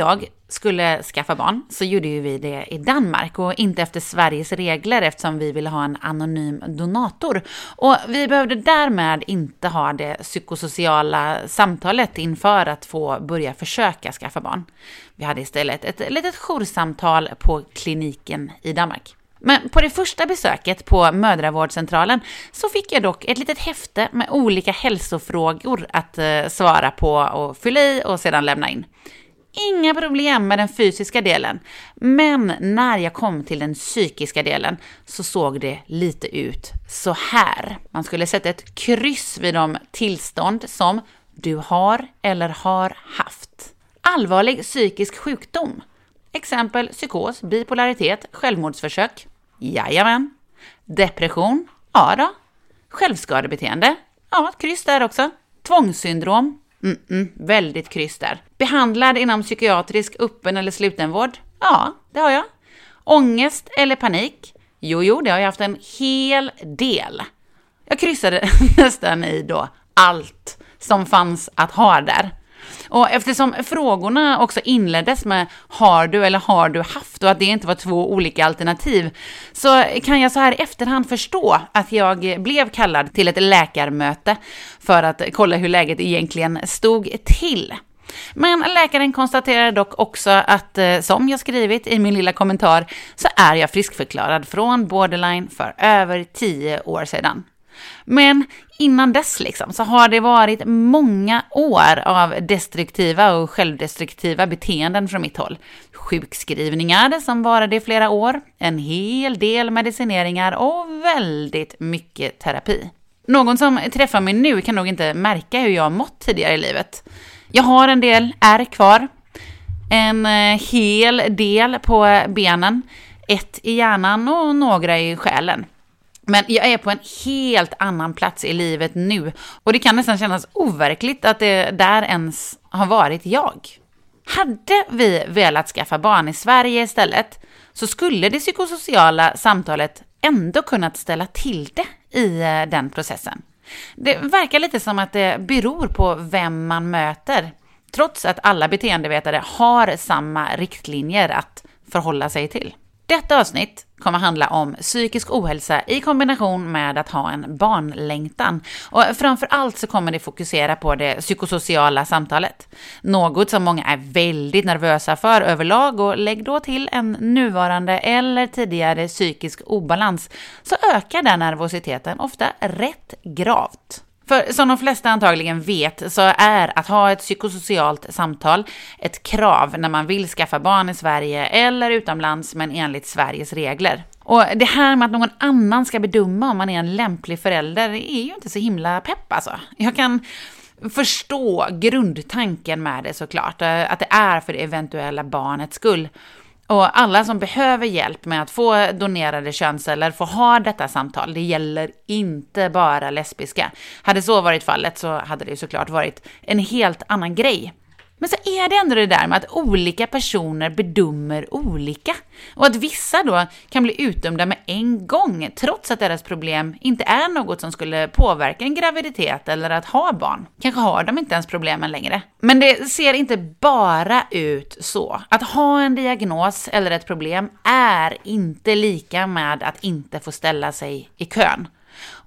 När jag skulle skaffa barn så gjorde ju vi det i Danmark och inte efter Sveriges regler eftersom vi ville ha en anonym donator. Och vi behövde därmed inte ha det psykosociala samtalet inför att få börja försöka skaffa barn. Vi hade istället ett litet joursamtal på kliniken i Danmark. Men på det första besöket på mödravårdscentralen så fick jag dock ett litet häfte med olika hälsofrågor att eh, svara på och fylla i och sedan lämna in. Inga problem med den fysiska delen, men när jag kom till den psykiska delen så såg det lite ut så här. Man skulle sätta ett kryss vid de tillstånd som du har eller har haft. Allvarlig psykisk sjukdom. Exempel psykos, bipolaritet, självmordsförsök. Jajamän. Depression? Ja då. Självskadebeteende? Ja, ett kryss där också. Tvångssyndrom? Mm -mm, väldigt kryss där. Behandlad inom psykiatrisk öppen eller slutenvård? Ja, det har jag. Ångest eller panik? Jo, jo, det har jag haft en hel del. Jag kryssade nästan i då allt som fanns att ha där. Och eftersom frågorna också inleddes med har du eller har du haft och att det inte var två olika alternativ så kan jag så här i efterhand förstå att jag blev kallad till ett läkarmöte för att kolla hur läget egentligen stod till. Men läkaren konstaterade dock också att, eh, som jag skrivit i min lilla kommentar, så är jag friskförklarad från borderline för över tio år sedan. Men innan dess liksom, så har det varit många år av destruktiva och självdestruktiva beteenden från mitt håll. Sjukskrivningar som varade i flera år, en hel del medicineringar och väldigt mycket terapi. Någon som träffar mig nu kan nog inte märka hur jag har mått tidigare i livet. Jag har en del ärr kvar, en eh, hel del på benen, ett i hjärnan och några i själen. Men jag är på en helt annan plats i livet nu och det kan nästan kännas overkligt att det där ens har varit jag. Hade vi velat skaffa barn i Sverige istället så skulle det psykosociala samtalet ändå kunnat ställa till det i eh, den processen. Det verkar lite som att det beror på vem man möter, trots att alla beteendevetare har samma riktlinjer att förhålla sig till. Detta avsnitt kommer handla om psykisk ohälsa i kombination med att ha en barnlängtan. Och framför allt så kommer det fokusera på det psykosociala samtalet. Något som många är väldigt nervösa för överlag och lägg då till en nuvarande eller tidigare psykisk obalans så ökar den nervositeten ofta rätt gravt. För som de flesta antagligen vet så är att ha ett psykosocialt samtal ett krav när man vill skaffa barn i Sverige eller utomlands men enligt Sveriges regler. Och det här med att någon annan ska bedöma om man är en lämplig förälder är ju inte så himla pepp alltså. Jag kan förstå grundtanken med det såklart, eh, att det är för det eventuella barnets skull. Och alla som behöver hjälp med att få donerade könsceller får ha detta samtal. Det gäller inte bara lesbiska. Hade så varit fallet så hade det såklart varit en helt annan grej. Men så är det ändå det där med att olika personer bedömer olika. Och att vissa då kan bli utdömda med en gång, trots att deras problem inte är något som skulle påverka en graviditet eller att ha barn. Kanske har de inte ens problemen längre. Men det ser inte bara ut så. Att ha en diagnos eller ett problem är inte lika med att inte få ställa sig i kön.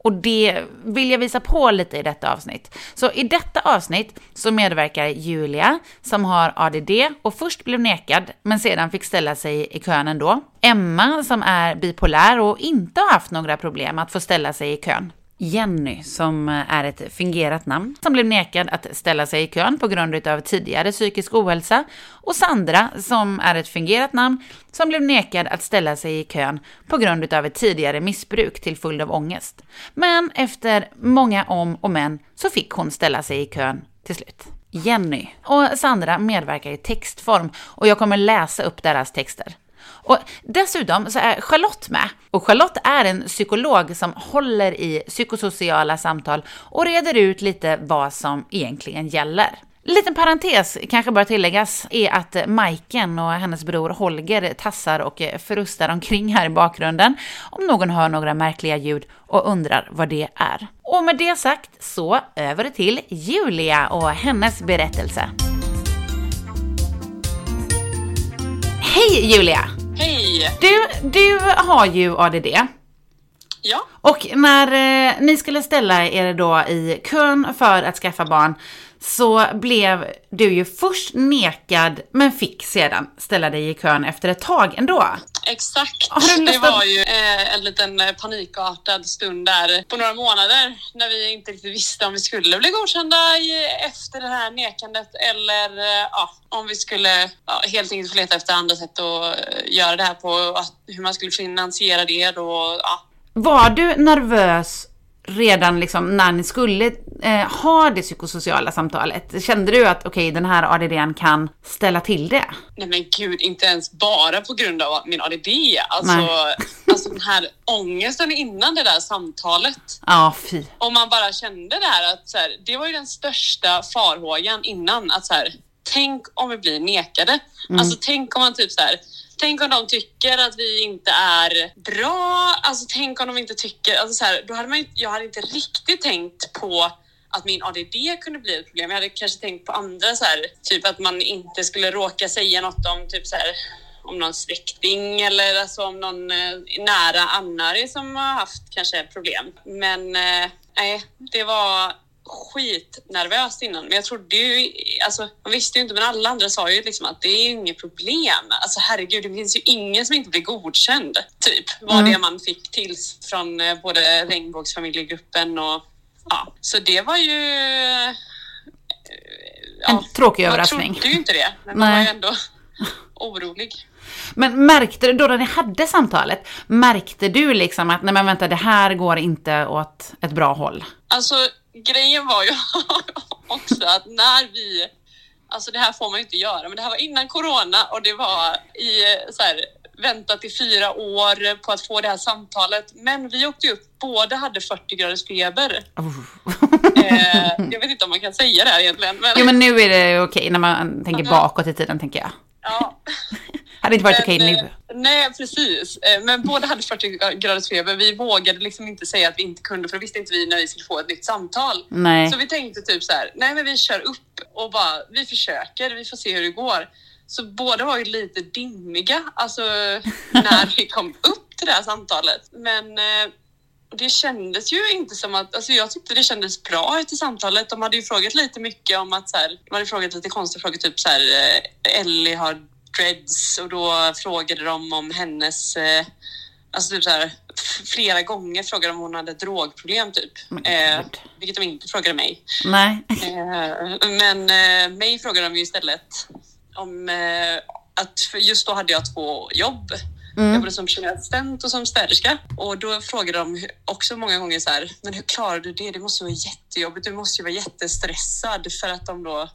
Och det vill jag visa på lite i detta avsnitt. Så i detta avsnitt så medverkar Julia som har ADD och först blev nekad men sedan fick ställa sig i kön ändå. Emma som är bipolär och inte har haft några problem att få ställa sig i kön. Jenny, som eh, är ett fingerat namn, som blev nekad att ställa sig i kön på grund av tidigare psykisk ohälsa, och Sandra, som är ett fingerat namn, som blev nekad att ställa sig i kön på grund av ett tidigare missbruk till följd av ångest. Men efter många om och men så fick hon ställa sig i kön till slut. Jenny och Sandra medverkar i textform och jag kommer läsa upp deras texter. Och dessutom så är Charlotte med. Och Charlotte är en psykolog som håller i psykosociala samtal och reder ut lite vad som egentligen gäller. Liten parentes, kanske bör tilläggas, är att Majken och hennes bror Holger tassar och frustar omkring här i bakgrunden om någon hör några märkliga ljud och undrar vad det är. Och med det sagt så över till Julia och hennes berättelse. Hej Julia! Hej! Du, du har ju ADD. Ja. Och när eh, ni skulle ställa er då i kön för att skaffa barn så blev du ju först nekad men fick sedan ställa dig i kön efter ett tag ändå. Exakt. Det var ju eh, en liten eh, panikartad stund där på några månader när vi inte riktigt visste om vi skulle bli godkända i, efter det här nekandet eller eh, ja, om vi skulle ja, helt enkelt få leta efter andra sätt att göra det här på, att, hur man skulle finansiera det då. Ja. Var du nervös redan liksom när ni skulle eh, ha det psykosociala samtalet? Kände du att okej, den här ADDn kan ställa till det? Nej men gud, inte ens bara på grund av min ADD. Alltså, Nej. alltså den här ångesten innan det där samtalet. Ja, fy. Och man bara kände det här att så här, det var ju den största farhågan innan att så här, tänk om vi blir nekade. Alltså tänk om man typ så här, tänk om de tycker att vi inte är bra. Alltså tänk om de inte tycker, alltså så här, då hade man jag hade inte riktigt tänkt på att min ADD kunde bli ett problem. Jag hade kanske tänkt på andra så här, typ att man inte skulle råka säga något om typ så här, om någon släkting eller alltså om någon eh, nära anhörig som har haft kanske problem. Men eh, nej, det var skitnervöst innan. Men jag trodde ju, alltså man visste ju inte, men alla andra sa ju liksom att det är ju inget problem. Alltså herregud, det finns ju ingen som inte blir godkänd. Typ var det man fick till från eh, både regnbågsfamiljegruppen och ja, så det var ju eh, En tråkig man överraskning. trodde ju inte det, men man Nej. var ju ändå orolig. Men märkte du då när ni hade samtalet, märkte du liksom att nej men vänta, det här går inte åt ett bra håll? Alltså grejen var ju också att när vi, alltså det här får man ju inte göra, men det här var innan corona och det var i så här, väntat i fyra år på att få det här samtalet. Men vi åkte upp, båda hade 40 graders feber. Eh, jag vet inte om man kan säga det här egentligen, men, Jo men nu är det okej när man tänker bakåt i tiden tänker jag. ja. Hade inte varit okej Men, nu. eh, Nej, precis. Eh, Men båda hade 40 graders feber. Vi vågade liksom inte säga att vi inte kunde, för det visste inte vi när vi skulle få ett nytt samtal. Nej. Så vi tänkte typ så här, nej men vi kör upp och bara, vi försöker, vi får se hur det går. Så båda var ju lite dimmiga, alltså när vi kom upp till det här samtalet. Men eh, det kändes ju inte som att, alltså jag tyckte det kändes bra efter samtalet. De hade ju frågat lite mycket om att så här, de hade frågat lite konstiga frågor, typ så här, eh, Ellie har dreads och då frågade de om hennes, eh, alltså typ så här, flera gånger frågade de om hon hade drogproblem typ. Eh, vilket de inte frågade mig. Nej. Eh, men eh, mig frågade de ju istället om eh, att, just då hade jag två jobb. Jag jobbade som assistent och som städerska. Och då frågade de också många gånger så här, men hur klarar du det? Det måste vara jättejobbigt. Du måste ju vara jättestressad för att de då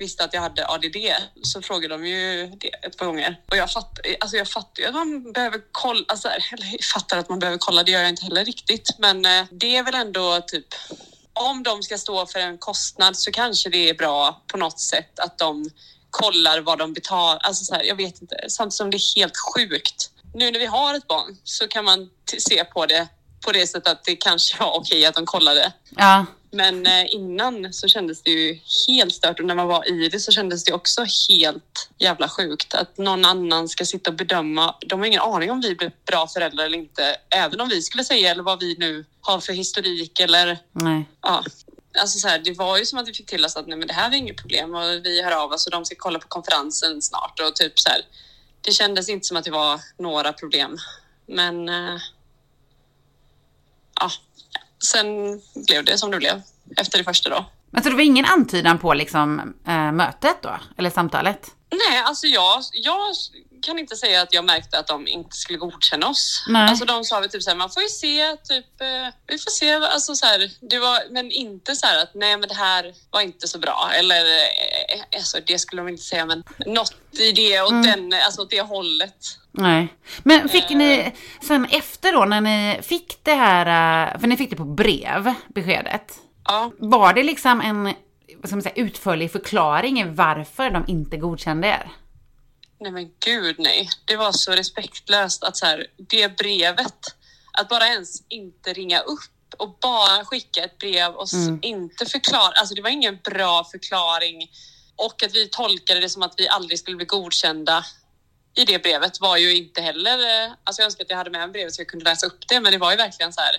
visste att jag hade ADD. Så frågade de ju det ett par gånger. Och jag fattar alltså jag fattar ju att man behöver kolla, alltså, eller jag fattar att man behöver kolla, det gör jag inte heller riktigt. Men eh, det är väl ändå typ om de ska stå för en kostnad så kanske det är bra på något sätt att de kollar vad de betalar. Alltså så här, jag vet inte. Samtidigt som det är helt sjukt. Nu när vi har ett barn så kan man se på det på det sättet att det kanske var okej att de kollade. Ja. Men eh, innan så kändes det ju helt stört och när man var i det så kändes det också helt jävla sjukt att någon annan ska sitta och bedöma. De har ingen aning om vi blir bra föräldrar eller inte, även om vi skulle säga eller vad vi nu har för historik eller Nej. ja. Alltså så här, det var ju som att vi fick till oss att nej, men det här var inget problem och vi hör av oss och de ska kolla på konferensen snart och typ så här. Det kändes inte som att det var några problem, men eh, ja, sen blev det som det blev efter det första då. Men så det var ingen antydan på liksom äh, mötet då? Eller samtalet? Nej, alltså jag, jag kan inte säga att jag märkte att de inte skulle godkänna oss. Nej. Alltså de sa väl typ så här, man får ju se, typ, eh, vi får se, alltså så här, det var, men inte så här att nej men det här var inte så bra eller eh, alltså det skulle de inte säga men något i det åt den, alltså åt det hållet. Nej. Men fick ni sen efter då när ni fick det här, för ni fick det på brev, beskedet. Ja, Var det liksom en vad man säga, utförlig förklaring i varför de inte godkände er? nej men gud nej. Det var så respektlöst att så här, det brevet, att bara ens inte ringa upp och bara skicka ett brev och s- inte förklara. Alltså det var ingen bra förklaring och att vi tolkade det som att vi aldrig skulle bli godkända. i det brevet var ju inte heller, eh, alltså jag önskar att jag hade med mig brevet så jag kunde läsa upp det, men det var ju verkligen så här,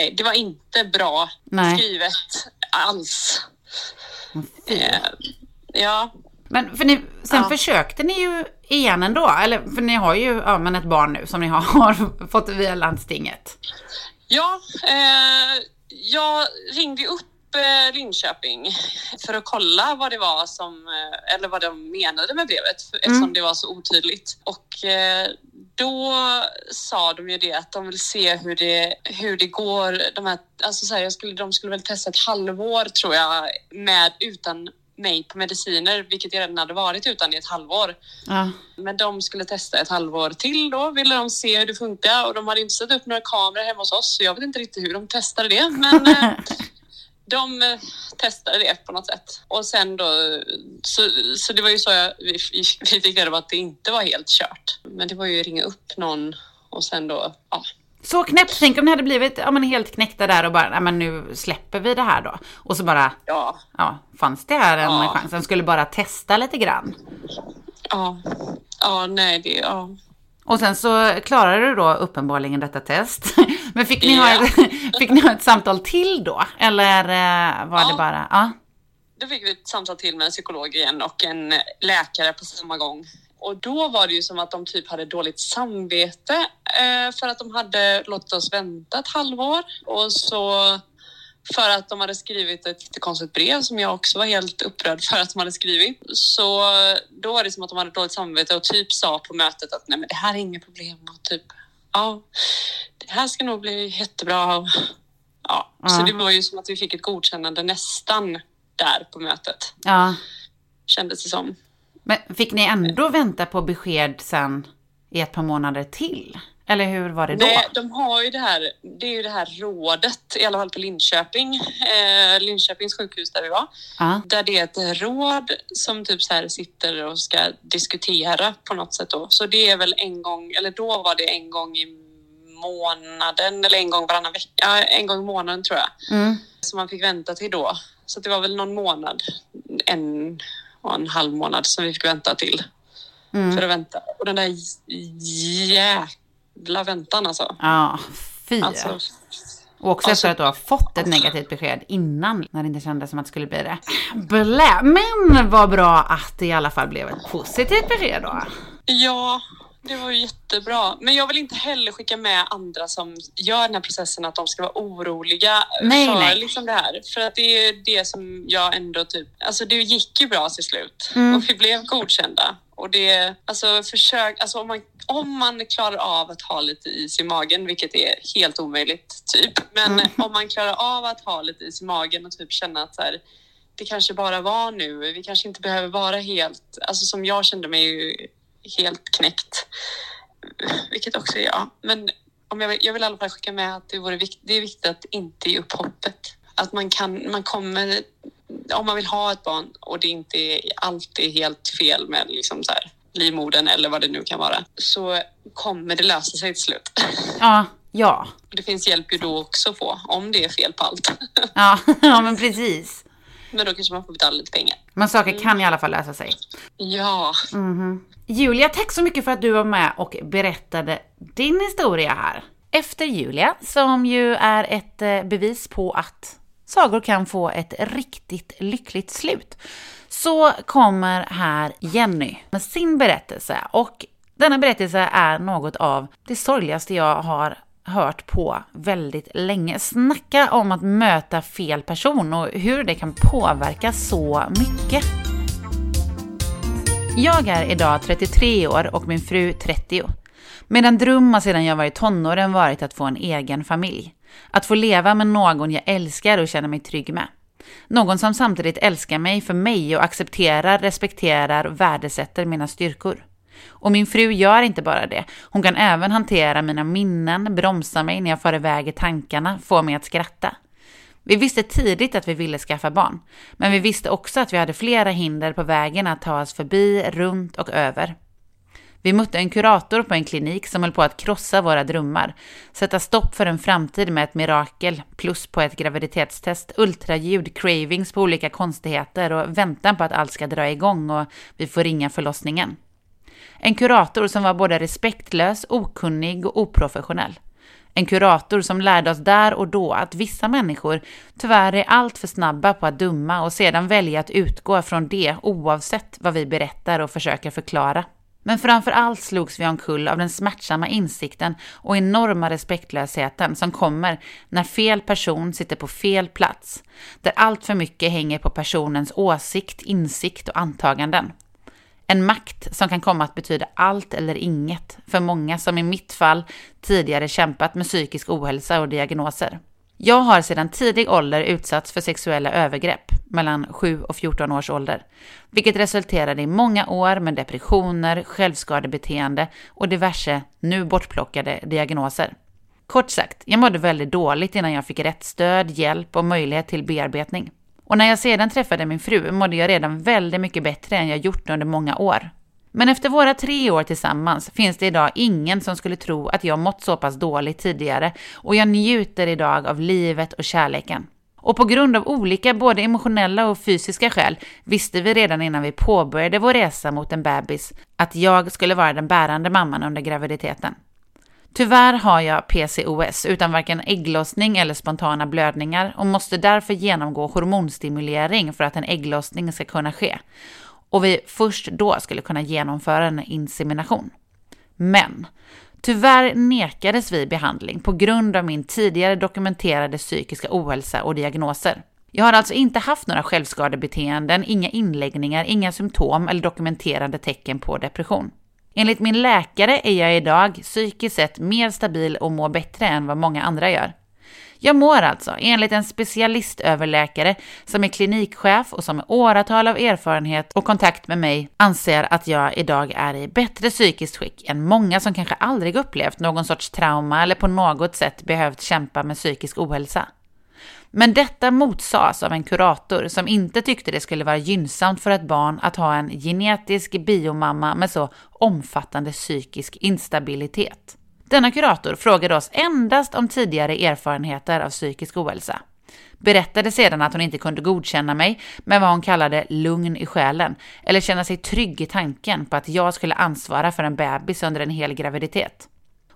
i- det var inte bra Nej. skrivet alls. Eh, ja, Men för ni, sen Ja. försökte ni ju igen ändå, eller för ni har ju ja, men ett barn nu som ni har, fått via landstinget. Ja, eh, jag ringde upp Linköping för att kolla vad det var som, eh, eller vad de menade med brevet för- eftersom det var så otydligt. Och eh, då sa de ju det att de vill se hur det, hur det går. De, här, alltså så här, jag skulle, de skulle väl testa ett halvår tror jag med utan mig på mediciner, vilket jag redan hade varit utan i ett halvår. Ja. Men de skulle testa ett halvår till då, ville de se hur det funkar och de hade inte satt upp några kameror hemma hos oss så jag vet inte riktigt hur de testade det. Men eh, de eh, testade det på något sätt. Och sen då, så, så det var ju så jag, vi, vi fick reda på att det inte var helt kört. Men det var ju att ringa upp någon och sen då, ja. Så knäppt, tänk om ni hade blivit ja, men helt knäckta där och bara, nej men nu släpper vi det här då. Och så bara, Ja, ja, fanns det här en Ja. chans? De skulle bara testa lite grann. ja, ja, nej, det, ja. Och sen så klarade du då uppenbarligen detta test. Men fick ni, ha Ja. ett, fick ni ha ett samtal till då? Eller eh, var det Ja. bara, ja? Då fick vi ett samtal till med en psykolog igen och en läkare på samma gång. Och då var det ju som att de typ hade dåligt samvete eh, för att de hade låtit oss vänta ett halvår. Och så för att de hade skrivit ett jättekonstigt brev som jag också var helt upprörd för att de hade skrivit. Så då var det som att de hade dåligt samvete och typ sa på mötet att nej men det här är inget problem. Och typ, ja, det här ska nog bli jättebra. Och, ja. Så Ja. det var ju som att vi fick ett godkännande nästan där på mötet, ja. kändes det som. Men fick ni ändå vänta på besked sen i ett par månader till? Eller hur var det då? Nej, de har ju det här, det är ju det här rådet, i alla fall på Linköping, eh, Linköpings sjukhus där vi var. Ja. Där det är ett råd som typ så här sitter och ska diskutera på något sätt då. Så det är väl en gång, eller då var det en gång i månaden eller en gång varannan vecka, en gång i månaden tror jag. Mm. Som man fick vänta till då. Så det var väl någon månad, en och en halv månad som vi fick vänta till Mm. för att vänta. Och den där jävla väntan alltså. Ja, fy. Alltså, Och också Alltså- efter att du har fått ett negativt besked innan, när det inte kändes som att det skulle bli det. Blä. Men vad bra att det i alla fall blev ett positivt besked då. Ja, det var ju jättebra. Men jag vill inte heller skicka med andra som gör den här processen att de ska vara oroliga Nej, för nej. Liksom det här. För att det är det som jag ändå typ... Alltså det gick ju bra till slut Mm. och vi blev godkända. Och det, alltså försök, alltså om man, om man klarar av att ha lite is i magen, vilket är helt omöjligt typ. Men Mm. om man klarar av att ha lite is i magen och typ känna att så här, det kanske bara var nu, vi kanske inte behöver vara helt, alltså som jag kände mig ju helt knäckt. Vilket också är jag. Men om jag, jag vill i alla fall skicka med att det, vore vikt, det är viktigt att inte ge upp hoppet. Att man kan, man kommer, om man vill ha ett barn och det inte är alltid helt fel med liksom så här, livmodern eller vad det nu kan vara, så kommer det lösa sig till slut. Ja, ja. Det finns hjälp ju då också att få, om det är fel på allt. Ja, ja men precis. Men då kanske man får betala lite pengar. Men saker kan i alla fall lösa sig. Ja, Julia, tack så mycket för att du var med och berättade din historia här. Efter Julia, som ju är ett eh, bevis på att sagor kan få ett riktigt lyckligt slut, så kommer här Jenny med sin berättelse. Och denna berättelse är något av det sorgligaste jag har hört på väldigt länge. Snacka om att möta fel person och hur det kan påverka så mycket. Jag är idag 33 år och min fru 30. Min dröm har sedan jag var i tonåren varit att få en egen familj. Att få leva med någon jag älskar och känner mig trygg med. Någon som samtidigt älskar mig för mig och accepterar, respekterar och värdesätter mina styrkor. Och min fru gör inte bara det, hon kan även hantera mina minnen, bromsa mig när jag far iväg i tankarna, få mig att skratta. Vi visste tidigt att vi ville skaffa barn, men vi visste också att vi hade flera hinder på vägen att ta oss förbi, runt och över. Vi mötte en kurator på en klinik som höll på att krossa våra drömmar, sätta stopp för en framtid med ett mirakel, plus på ett graviditetstest, ultraljud, cravings på olika konstigheter och väntan på att allt ska dra igång och vi får ringa förlossningen. En kurator som var både respektlös, okunnig och oprofessionell. En kurator som lärde oss där och då att vissa människor tyvärr är allt för snabba på att döma och sedan välja att utgå från det oavsett vad vi berättar och försöker förklara. Men framför allt slogs vi omkull av den smärtsamma insikten och enorma respektlösheten som kommer när fel person sitter på fel plats, där allt för mycket hänger på personens åsikt, insikt och antaganden. En makt som kan komma att betyda allt eller inget för många som i mitt fall tidigare kämpat med psykisk ohälsa och diagnoser. Jag har sedan tidig ålder utsatts för sexuella övergrepp, mellan 7 och 14 års ålder, vilket resulterade i många år med depressioner, självskadebeteende och diverse, nu bortplockade, diagnoser. Kort sagt, jag mådde väldigt dåligt innan jag fick rätt stöd, hjälp och möjlighet till bearbetning. Och när jag sedan träffade min fru mådde jag redan väldigt mycket bättre än jag gjort under många år. Men efter våra tre år tillsammans finns det idag ingen som skulle tro att jag mått så pass dåligt tidigare och jag njuter idag av livet och kärleken. Och på grund av olika både emotionella och fysiska skäl visste vi redan innan vi påbörjade vår resa mot en bebis att jag skulle vara den bärande mamman under graviditeten. Tyvärr har jag PCOS utan varken ägglossning eller spontana blödningar och måste därför genomgå hormonstimulering för att en ägglossning ska kunna ske. Och vi först då skulle kunna genomföra en insemination. Men tyvärr nekades vi behandling på grund av min tidigare dokumenterade psykiska ohälsa och diagnoser. Jag har alltså inte haft några självskadebeteenden, inga inläggningar, inga symptom eller dokumenterade tecken på depression. Enligt min läkare är jag idag psykiskt sett mer stabil och mår bättre än vad många andra gör. Jag mår alltså, enligt en specialistöverläkare som är klinikchef och som med åratal av erfarenhet och kontakt med mig anser att jag idag är i bättre psykiskt skick än många som kanske aldrig upplevt någon sorts trauma eller på något sätt behövt kämpa med psykisk ohälsa. Men detta motsades av en kurator som inte tyckte det skulle vara gynnsamt för ett barn att ha en genetisk biomamma med så omfattande psykisk instabilitet. Denna kurator frågade oss endast om tidigare erfarenheter av psykisk ohälsa. Berättade sedan att hon inte kunde godkänna mig med vad hon kallade lugn i själen, eller känna sig trygg i tanken på att jag skulle ansvara för en bebis under en hel graviditet.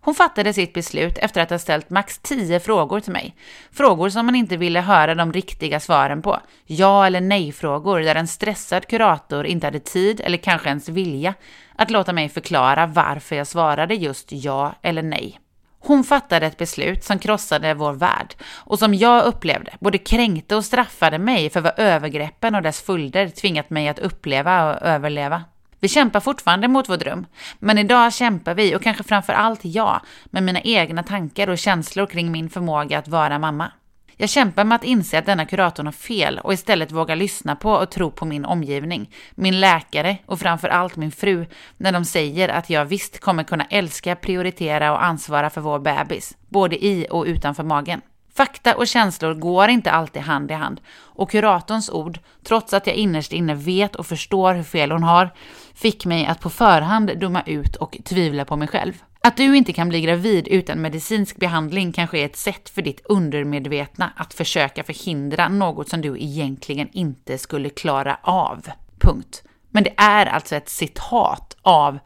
Hon fattade sitt beslut efter att ha ställt max 10 frågor till mig. Frågor som man inte ville höra de riktiga svaren på. Ja eller nej-frågor där en stressad kurator inte hade tid eller kanske ens vilja att låta mig förklara varför jag svarade just ja eller nej. Hon fattade ett beslut som krossade vår värld och som jag upplevde både kränkte och straffade mig för vad övergreppen och dess följder tvingat mig att uppleva och överleva. Vi kämpar fortfarande mot vår dröm, men idag kämpar vi, och kanske framför allt jag, med mina egna tankar och känslor kring min förmåga att vara mamma. Jag kämpar med att inse att denna kuratorn har fel och istället våga lyssna på och tro på min omgivning, min läkare och framför allt min fru när de säger att jag visst kommer kunna älska, prioritera och ansvara för vår bebis, både i och utanför magen. Fakta och känslor går inte alltid hand i hand och kuratorns ord, trots att jag innerst inne vet och förstår hur fel hon har, fick mig att på förhand döma ut och tvivla på mig själv. Att du inte kan bli gravid utan medicinsk behandling kanske är ett sätt för ditt undermedvetna att försöka förhindra något som du egentligen inte skulle klara av. Punkt. Men det är alltså ett citat av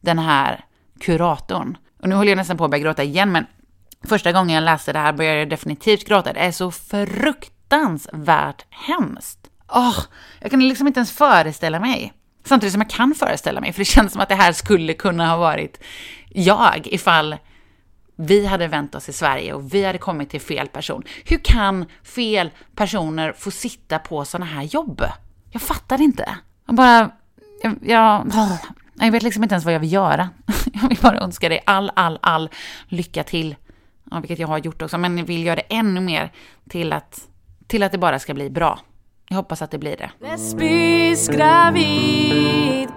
den här kuratorn. Och nu håller jag nästan på att börja gråta igen, men Första gången jag läste det här började jag definitivt gråta. Det är så fruktansvärt hemskt. Oh, jag kan liksom inte ens föreställa mig. Samtidigt som jag kan föreställa mig, för det känns som att det här skulle kunna ha varit jag ifall vi hade vänt oss i Sverige och vi hade kommit till fel person. Hur kan fel personer få sitta på sådana här jobb? Jag fattar inte. Jag bara... Jag, jag, jag vet liksom inte ens vad jag vill göra. Jag vill bara önska dig all, all, all lycka till ja, vilket jag har gjort också, men vill göra det ännu mer till att, till att det bara ska bli bra. Jag hoppas att det blir det. Lesbisk gravid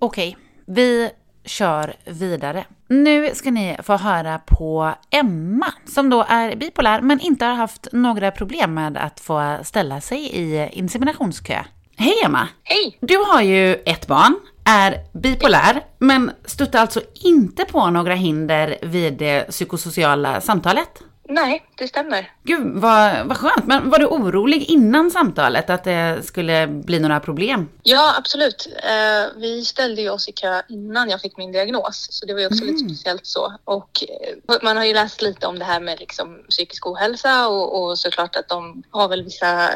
Okej, vi kör vidare. Nu ska ni få höra på Emma, som då är bipolär men inte har haft några problem med att få ställa sig i inseminationskö. Hej Emma! Hej! Du har ju ett barn, är bipolär, men stötte alltså inte på några hinder vid det psykosociala samtalet? Nej, det stämmer. Gud, vad, vad skönt. Men var du orolig innan samtalet att det skulle bli några problem? Ja, absolut. Eh, vi ställde ju oss i kö innan jag fick min diagnos, så det var ju också mm. lite speciellt så. Och eh, man har ju läst lite om det här med liksom, psykisk ohälsa och, och såklart att de har väl vissa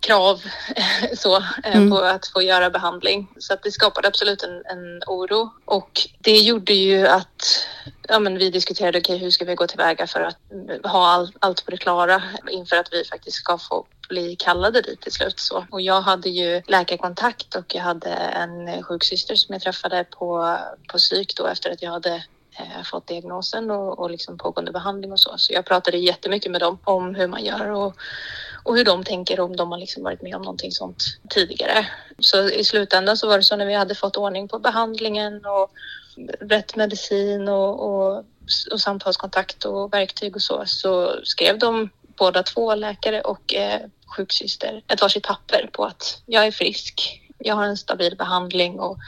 krav så, eh, mm. på att få göra behandling. Så att det skapade absolut en, en oro och det gjorde ju att ja, men vi diskuterade okay, hur ska vi gå tillväga för att ha all, allt på det klara inför att vi faktiskt ska få bli kallade dit till slut. Så. Och jag hade ju läkarkontakt och jag hade en sjuksyster som jag träffade på, på psyk då efter att jag hade eh, fått diagnosen och, och liksom pågående behandling och så. Så jag pratade jättemycket med dem om hur man gör och, och hur de tänker om de har liksom varit med om någonting sånt tidigare. Så i slutändan så var det så när vi hade fått ordning på behandlingen och rätt medicin och, och, och samtalskontakt och verktyg och så, så skrev de båda två, läkare och eh, sjuksyster, ett varsitt papper på att jag är frisk, jag har en stabil behandling och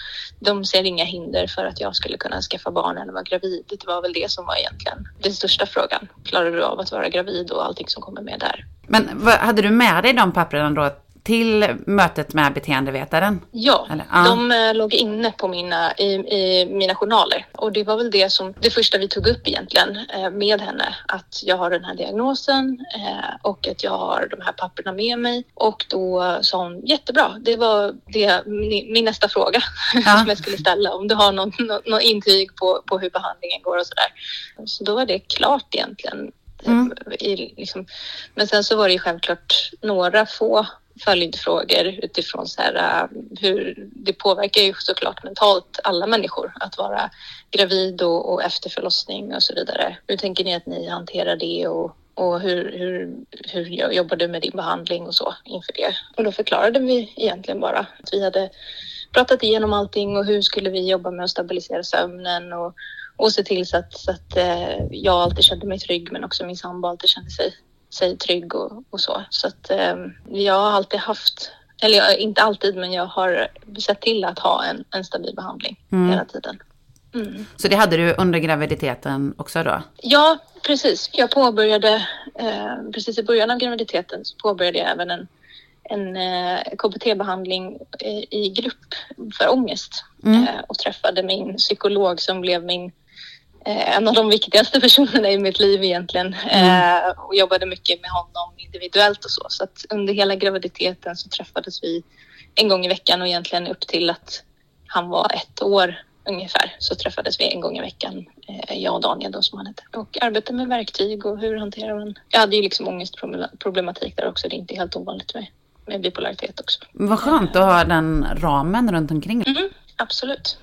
de ser inga hinder för att jag skulle kunna skaffa barn eller vara gravid. Det var väl det som var egentligen den största frågan. Klarar du av att vara gravid och allting som kommer med där? Men vad, hade du med dig de papperna då till mötet med beteendevetaren? Ja, Eller, ah. de eh, låg inne på mina, i, i, mina journaler och det var väl det som det första vi tog upp egentligen eh, med henne. Att jag har den här diagnosen eh, och att jag har de här papperna med mig och då sa hon jättebra. Det var det, min, min nästa fråga ah. som jag skulle ställa om du har någon, någon, någon intyg på, på hur behandlingen går och så där. Så då var det klart egentligen. Mm. I, liksom. Men sen så var det ju självklart några få följdfrågor utifrån så här, eh, hur det påverkar ju såklart mentalt alla människor att vara gravid och, och efter förlossning och så vidare. Hur tänker ni att ni hanterar det och, och hur, hur, hur jobbar du med din behandling och så inför det? Och då förklarade vi egentligen bara att vi hade pratat igenom allting och hur skulle vi jobba med att stabilisera sömnen och, och se till så att, så att eh, jag alltid kände mig trygg men också min sambo alltid kände sig sig trygg och, och så. Så att eh, jag har alltid haft, eller inte alltid, men jag har sett till att ha en, en stabil behandling mm. hela tiden. Mm. Så det hade du under graviditeten också då? Ja, precis. Jag påbörjade, eh, precis i början av graviditeten så påbörjade jag även en, en eh, KBT-behandling eh, i grupp för ångest mm. Eh, och träffade min psykolog som blev min en av de viktigaste personerna i mitt liv egentligen mm. Eh, och jobbade mycket med honom individuellt och så. Så att under hela graviditeten så träffades vi en gång i veckan och egentligen upp till att han var ett år ungefär så träffades vi en gång i veckan, eh, jag och Daniel då som han hette. Och arbetade med verktyg och hur hanterar man... Jag hade ju liksom ångestproblematik där också, det är inte helt ovanligt med, med bipolaritet också. Vad skönt att ha den ramen runt omkring. Mm, absolut.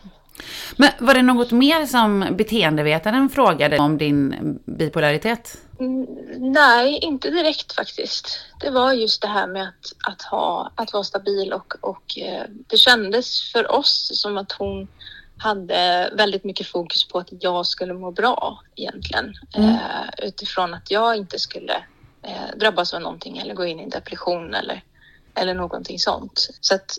Men var det något mer som beteendevetaren frågade om din bipolaritet? Mm, nej, inte direkt faktiskt. Det var just det här med att, att, ha, att vara stabil och, och eh, det kändes för oss som att hon hade väldigt mycket fokus på att jag skulle må bra egentligen. Mm. Eh, utifrån att jag inte skulle eh, drabbas av någonting eller gå in i depression eller, eller någonting sånt. Så att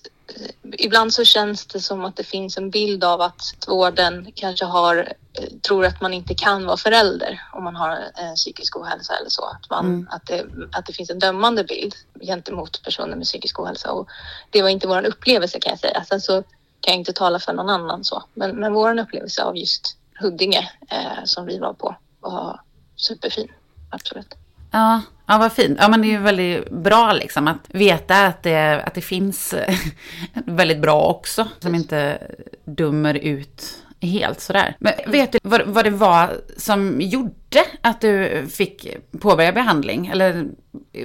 ibland så känns det som att det finns en bild av att vården kanske har, eh, tror att man inte kan vara förälder om man har en psykisk ohälsa eller så. Att, man, mm. att, det, att det finns en dömande bild gentemot personer med psykisk ohälsa. Och det var inte vår upplevelse kan jag säga. Sen så kan jag inte tala för någon annan så. Men, men vår upplevelse av just Huddinge eh, som vi var på var superfin. Absolut. Ja, ja vad fint. Ja, men det är ju väldigt bra liksom att veta att det, att det finns eh, väldigt bra också. Som inte dömer ut helt sådär. Men vet du vad, vad det var som gjorde att du fick påbörja behandling? Eller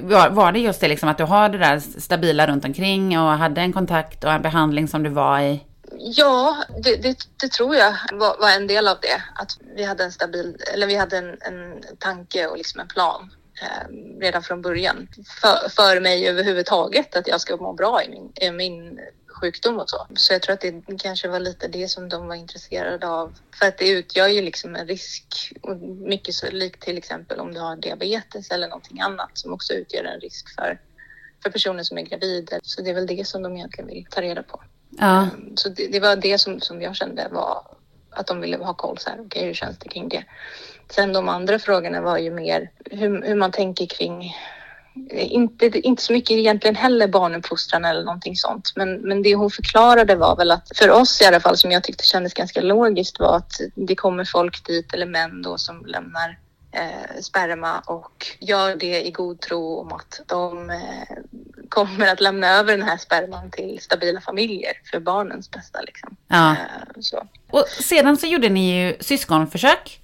var, var det just det liksom att du har det där stabila runt omkring och hade en kontakt och en behandling som du var i? Ja, det, det, det, tror jag var, var, en del av det. Att vi hade en stabil, eller vi hade en, en tanke och liksom en plan eh, redan från början för, för mig överhuvudtaget att jag ska må bra i min, i min sjukdom och så. Så jag tror att det kanske var lite det som de var intresserade av. För att det utgör ju liksom en risk, och mycket så likt till exempel om du har diabetes eller någonting annat som också utgör en risk för, för personer som är gravida. Så det är väl det som de egentligen vill ta reda på. Ja. Ehm, så det, det var det som, som jag kände var att de ville ha koll så här, okej okay, hur känns det kring det? Sen de andra frågorna var ju mer hur, hur man tänker kring inte, inte så mycket egentligen heller barnuppfostran eller någonting sånt. Men, men det hon förklarade var väl att för oss i alla fall som jag tyckte kändes ganska logiskt var att det kommer folk dit eller män då som lämnar eh, sperma och gör det i god tro om att de eh, kommer att lämna över den här sperman till stabila familjer för barnens bästa. Liksom. Ja. Eh, och sedan så gjorde ni ju syskonförsök.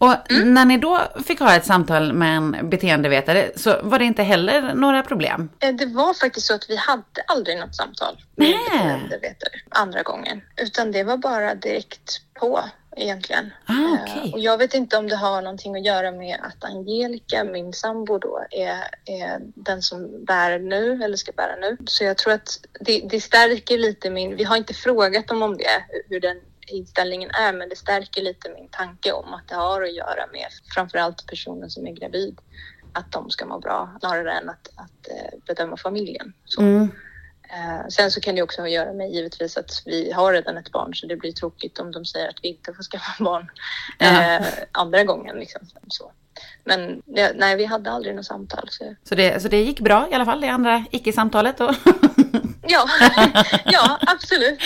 Och mm. när ni då fick ha ett samtal med en beteendevetare så var det inte heller några problem? Eh, det var faktiskt så att vi hade aldrig något samtal med en beteendevetare andra gången. Utan det var bara direkt på egentligen. Ah, okay. Eh, och jag vet inte om det har någonting att göra med att Angelica, min sambo då, är, är den som bär nu eller ska bära nu. Så jag tror att det, det stärker lite min... Vi har inte frågat dem om det, hur den inställningen är, men det stärker lite min tanke om att det har att göra med framförallt personen som är gravid, att de ska må bra snarare än att, att eh, bedöma familjen. Så. Mm. Eh, sen så kan det också ha att göra med givetvis att vi har redan ett barn så det blir tråkigt om de säger att vi inte får skaffa barn eh, andra gången. Liksom, så. Men ja, nej, vi hade aldrig något samtal. Så, så, det, så det gick bra i alla fall, det andra icke-samtalet? ja, ja, absolut.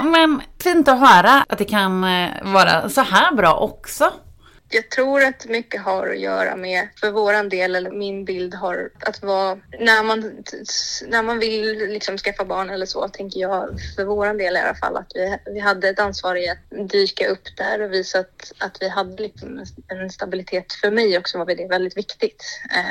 Men fint att höra att det kan eh, vara så här bra också jag tror att mycket har att göra med, för våran del, eller min bild har att vara, när man, när man vill liksom skaffa barn eller så, tänker jag, för våran del i alla fall, att vi, vi hade ett ansvar i att dyka upp där och visa att, att vi hade liksom en stabilitet. För mig också var det väldigt viktigt.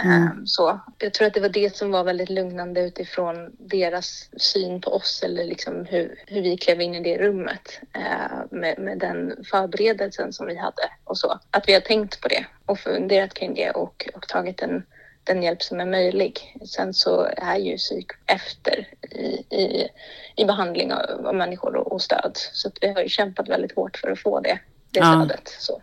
Mm. Så jag tror att det var det som var väldigt lugnande utifrån deras syn på oss eller liksom hur, hur vi klev in i det rummet eh, med, med den förberedelsen som vi hade och så. Att vi har tänkt på det och funderat kring det och, och tagit den, den hjälp som är möjlig. Sen så är ju psyk efter i, i, i behandling av, av människor och, och, stöd. Så vi har ju kämpat väldigt hårt för att få det, det ja. stödet. Så.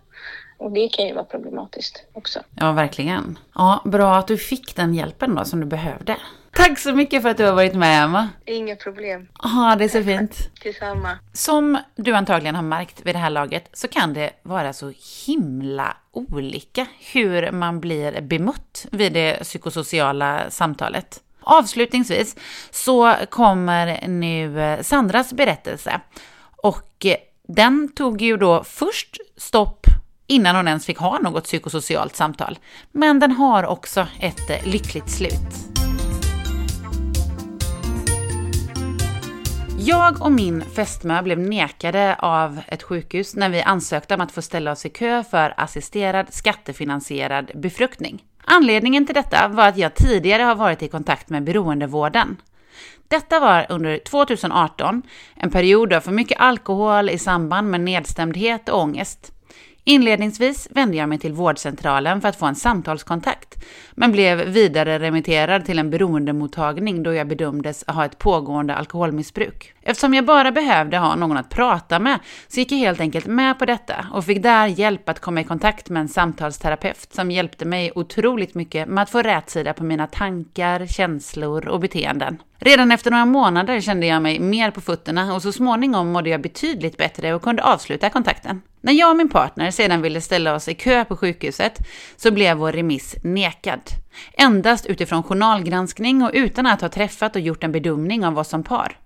Och det kan ju vara problematiskt också. Ja, verkligen. Ja, bra att du fick den hjälpen då som du behövde. Tack så mycket för att du har varit med, Emma. Inga problem. Ja, det är så fint. Detsamma. Som du antagligen har märkt vid det här laget så kan det vara så himla olika hur man blir bemött vid det psykosociala samtalet. Avslutningsvis så kommer nu Sandras berättelse och den tog ju då först stopp innan hon ens fick ha något psykosocialt samtal. Men den har också ett lyckligt slut. Jag och min fästmö blev nekade av ett sjukhus när vi ansökte om att få ställa oss i kö för assisterad skattefinansierad befruktning. Anledningen till detta var att jag tidigare har varit i kontakt med beroendevården. Detta var under 2018, en period av för mycket alkohol i samband med nedstämdhet och ångest. Inledningsvis vände jag mig till vårdcentralen för att få en samtalskontakt, men blev vidare remitterad till en beroendemottagning då jag bedömdes ha ett pågående alkoholmissbruk. Eftersom jag bara behövde ha någon att prata med så gick jag helt enkelt med på detta och fick där hjälp att komma i kontakt med en samtalsterapeut som hjälpte mig otroligt mycket med att få rätsida på mina tankar, känslor och beteenden. Redan efter några månader kände jag mig mer på fötterna och så småningom mådde jag betydligt bättre och kunde avsluta kontakten. När jag och min partner sedan ville ställa oss i kö på sjukhuset så blev vår remiss nekad. Endast utifrån journalgranskning och utan att ha träffat och gjort en bedömning av oss som par.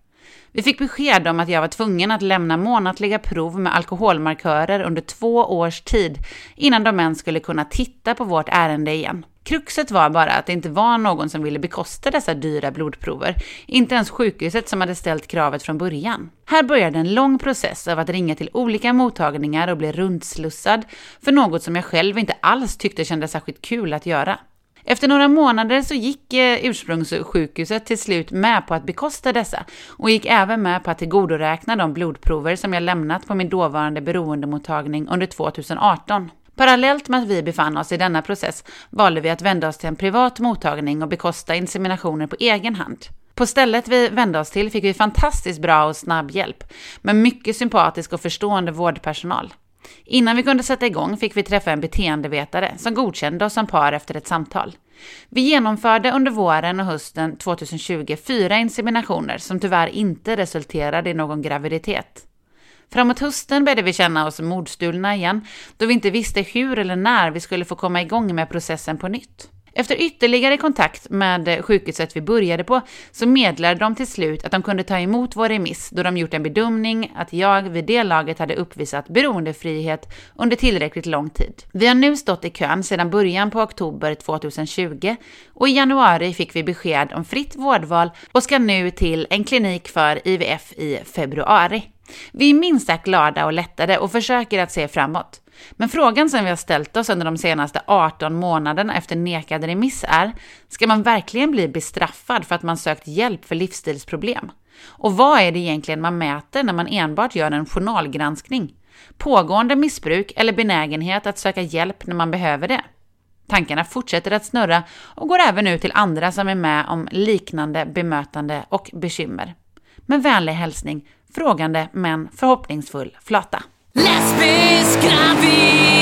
Vi fick besked om att jag var tvungen att lämna månatliga prov med alkoholmarkörer under två års tid innan de ens skulle kunna titta på vårt ärende igen. Kruxet var bara att det inte var någon som ville bekosta dessa dyra blodprover, inte ens sjukhuset som hade ställt kravet från början. Här började en lång process av att ringa till olika mottagningar och bli rundslussad för något som jag själv inte alls tyckte kändes särskilt kul att göra. Efter några månader så gick eh, ursprungssjukhuset till slut med på att bekosta dessa och gick även med på att tillgodoräkna de blodprover som jag lämnat på min dåvarande beroendemottagning under 2018. Parallellt med att vi befann oss i denna process valde vi att vända oss till en privat mottagning och bekosta inseminationer på egen hand. På stället vi vände oss till fick vi fantastiskt bra och snabb hjälp, med mycket sympatisk och förstående vårdpersonal. Innan vi kunde sätta igång fick vi träffa en beteendevetare som godkände oss som par efter ett samtal. Vi genomförde under våren och hösten 2020 fyra inseminationer som tyvärr inte resulterade i någon graviditet. Framåt hösten började vi känna oss mordstulna igen, då vi inte visste hur eller när vi skulle få komma igång med processen på nytt. Efter ytterligare kontakt med sjukhuset vi började på så meddelade de till slut att de kunde ta emot vår remiss då de gjort en bedömning att jag vid det laget hade uppvisat beroendefrihet under tillräckligt lång tid. Vi har nu stått i kön sedan början på oktober 2020 och i januari fick vi besked om fritt vårdval och ska nu till en klinik för IVF i februari. Vi är minst sagt glada och lättade och försöker att se framåt. Men frågan som vi har ställt oss under de senaste 18 månaderna efter nekad remiss är, ska man verkligen bli bestraffad för att man sökt hjälp för livsstilsproblem? Och vad är det egentligen man mäter när man enbart gör en journalgranskning? Pågående missbruk eller benägenhet att söka hjälp när man behöver det? Tankarna fortsätter att snurra och går även ut till andra som är med om liknande bemötande och bekymmer. Med vänlig hälsning, frågande men förhoppningsfull flata. Lesbisk gravidpodd!